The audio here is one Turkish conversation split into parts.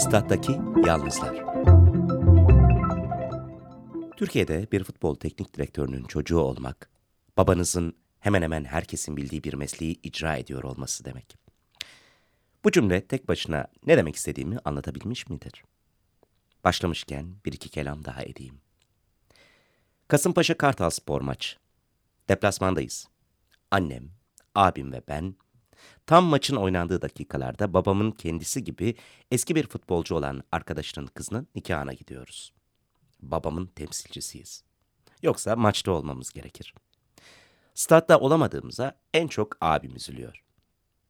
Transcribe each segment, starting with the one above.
Stat'taki Yalnızlar Türkiye'de bir futbol teknik direktörünün çocuğu olmak, babanızın hemen hemen herkesin bildiği bir mesleği icra ediyor olması demek. Bu cümle tek başına ne demek istediğimi anlatabilmiş midir? Başlamışken bir iki kelam daha edeyim. Kasımpaşa Kartal Spor maç. Deplasmandayız. Annem, abim ve ben Tam maçın oynandığı dakikalarda babamın kendisi gibi eski bir futbolcu olan arkadaşının kızının nikahına gidiyoruz. Babamın temsilcisiyiz. Yoksa maçta olmamız gerekir. Statta olamadığımıza en çok abim üzülüyor.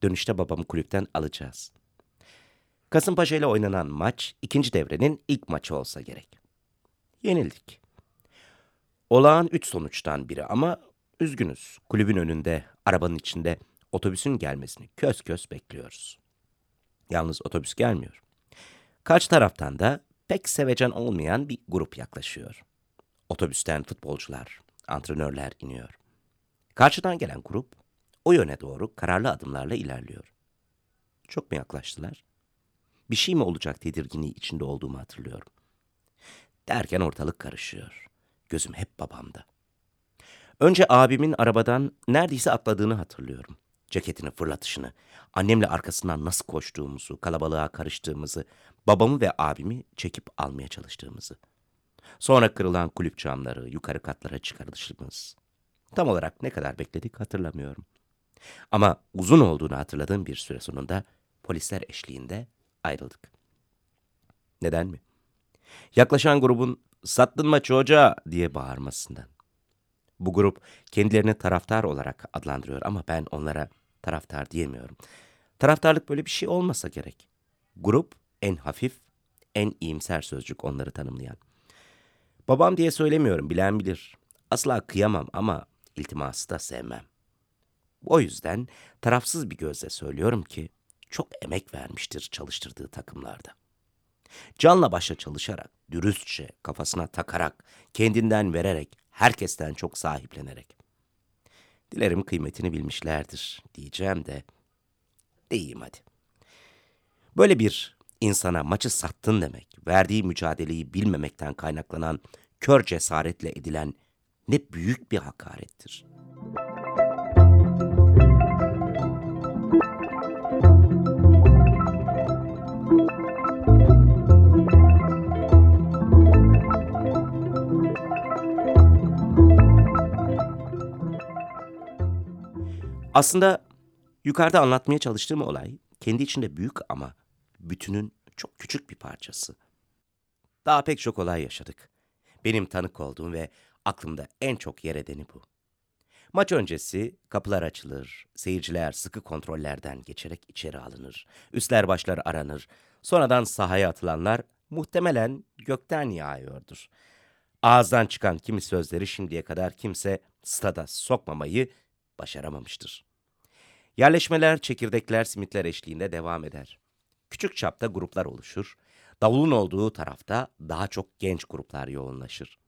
Dönüşte babamı kulüpten alacağız. Kasımpaşa ile oynanan maç ikinci devrenin ilk maçı olsa gerek. Yenildik. Olağan üç sonuçtan biri ama üzgünüz. Kulübün önünde, arabanın içinde otobüsün gelmesini kös kös bekliyoruz. Yalnız otobüs gelmiyor. Kaç taraftan da pek sevecen olmayan bir grup yaklaşıyor. Otobüsten futbolcular, antrenörler iniyor. Karşıdan gelen grup o yöne doğru kararlı adımlarla ilerliyor. Çok mu yaklaştılar? Bir şey mi olacak tedirginliği içinde olduğumu hatırlıyorum. Derken ortalık karışıyor. Gözüm hep babamda. Önce abimin arabadan neredeyse atladığını hatırlıyorum ceketini fırlatışını, annemle arkasından nasıl koştuğumuzu, kalabalığa karıştığımızı, babamı ve abimi çekip almaya çalıştığımızı. Sonra kırılan kulüp camları, yukarı katlara çıkarılışımız. Tam olarak ne kadar bekledik hatırlamıyorum. Ama uzun olduğunu hatırladığım bir süre sonunda polisler eşliğinde ayrıldık. Neden mi? Yaklaşan grubun sattın maçı hoca diye bağırmasından. Bu grup kendilerini taraftar olarak adlandırıyor ama ben onlara taraftar diyemiyorum. Taraftarlık böyle bir şey olmasa gerek. Grup en hafif, en iyimser sözcük onları tanımlayan. Babam diye söylemiyorum, bilen bilir. Asla kıyamam ama iltiması da sevmem. O yüzden tarafsız bir gözle söylüyorum ki çok emek vermiştir çalıştırdığı takımlarda. Canla başla çalışarak, dürüstçe, kafasına takarak, kendinden vererek, herkesten çok sahiplenerek. Dilerim kıymetini bilmişlerdir diyeceğim de diyeyim hadi. Böyle bir insana maçı sattın demek, verdiği mücadeleyi bilmemekten kaynaklanan kör cesaretle edilen ne büyük bir hakarettir.'' Aslında yukarıda anlatmaya çalıştığım olay kendi içinde büyük ama bütünün çok küçük bir parçası. Daha pek çok olay yaşadık. Benim tanık olduğum ve aklımda en çok yer edeni bu. Maç öncesi kapılar açılır, seyirciler sıkı kontrollerden geçerek içeri alınır, üstler başlar aranır, sonradan sahaya atılanlar muhtemelen gökten yağıyordur. Ağızdan çıkan kimi sözleri şimdiye kadar kimse stada sokmamayı başaramamıştır. Yerleşmeler, çekirdekler, simitler eşliğinde devam eder. Küçük çapta gruplar oluşur. Davulun olduğu tarafta daha çok genç gruplar yoğunlaşır.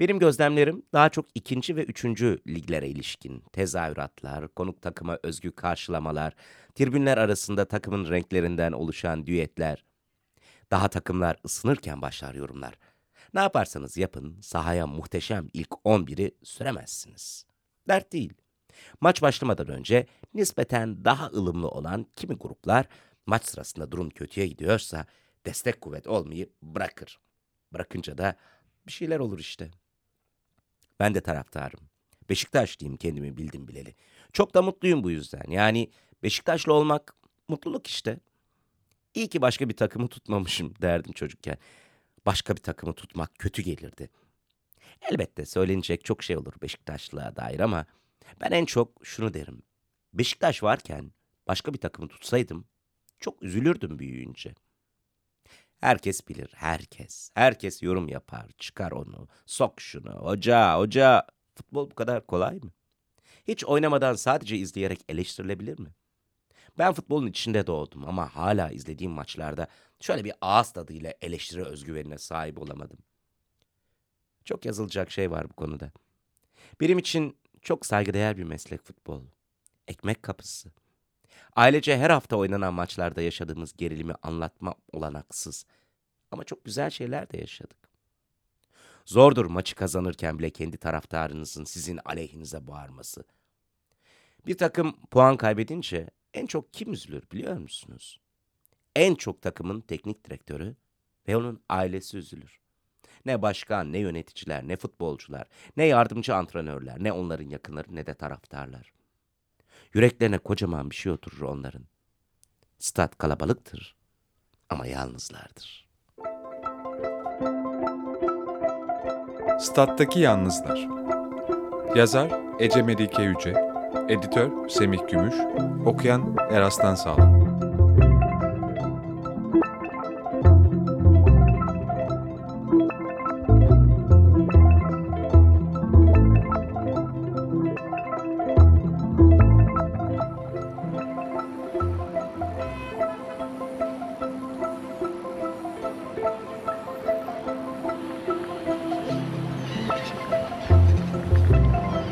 Benim gözlemlerim daha çok ikinci ve üçüncü liglere ilişkin tezahüratlar, konuk takıma özgü karşılamalar, tribünler arasında takımın renklerinden oluşan düetler. Daha takımlar ısınırken başlar yorumlar. Ne yaparsanız yapın sahaya muhteşem ilk 11'i süremezsiniz. Dert değil. Maç başlamadan önce nispeten daha ılımlı olan kimi gruplar maç sırasında durum kötüye gidiyorsa destek kuvvet olmayı bırakır. Bırakınca da bir şeyler olur işte. Ben de taraftarım. Beşiktaşlıyım kendimi bildim bileli. Çok da mutluyum bu yüzden. Yani Beşiktaşlı olmak mutluluk işte. İyi ki başka bir takımı tutmamışım derdim çocukken. Başka bir takımı tutmak kötü gelirdi. Elbette söylenecek çok şey olur Beşiktaşlığa dair ama ben en çok şunu derim. Beşiktaş varken başka bir takımı tutsaydım çok üzülürdüm büyüyünce. Herkes bilir, herkes. Herkes yorum yapar, çıkar onu, sok şunu, hoca, hoca. Futbol bu kadar kolay mı? Hiç oynamadan sadece izleyerek eleştirilebilir mi? Ben futbolun içinde doğdum ama hala izlediğim maçlarda şöyle bir ağız tadıyla eleştiri özgüvenine sahip olamadım. Çok yazılacak şey var bu konuda. Benim için çok saygıdeğer bir meslek futbol. Ekmek kapısı. Ailece her hafta oynanan maçlarda yaşadığımız gerilimi anlatma olanaksız. Ama çok güzel şeyler de yaşadık. Zordur maçı kazanırken bile kendi taraftarınızın sizin aleyhinize bağırması. Bir takım puan kaybedince en çok kim üzülür biliyor musunuz? En çok takımın teknik direktörü ve onun ailesi üzülür. Ne başkan, ne yöneticiler, ne futbolcular, ne yardımcı antrenörler, ne onların yakınları ne de taraftarlar. Yüreklerine kocaman bir şey oturur onların. Stat kalabalıktır ama yalnızlardır. Stat'taki Yalnızlar Yazar Ece Melike Yüce Editör Semih Gümüş Okuyan Eraslan Sağlam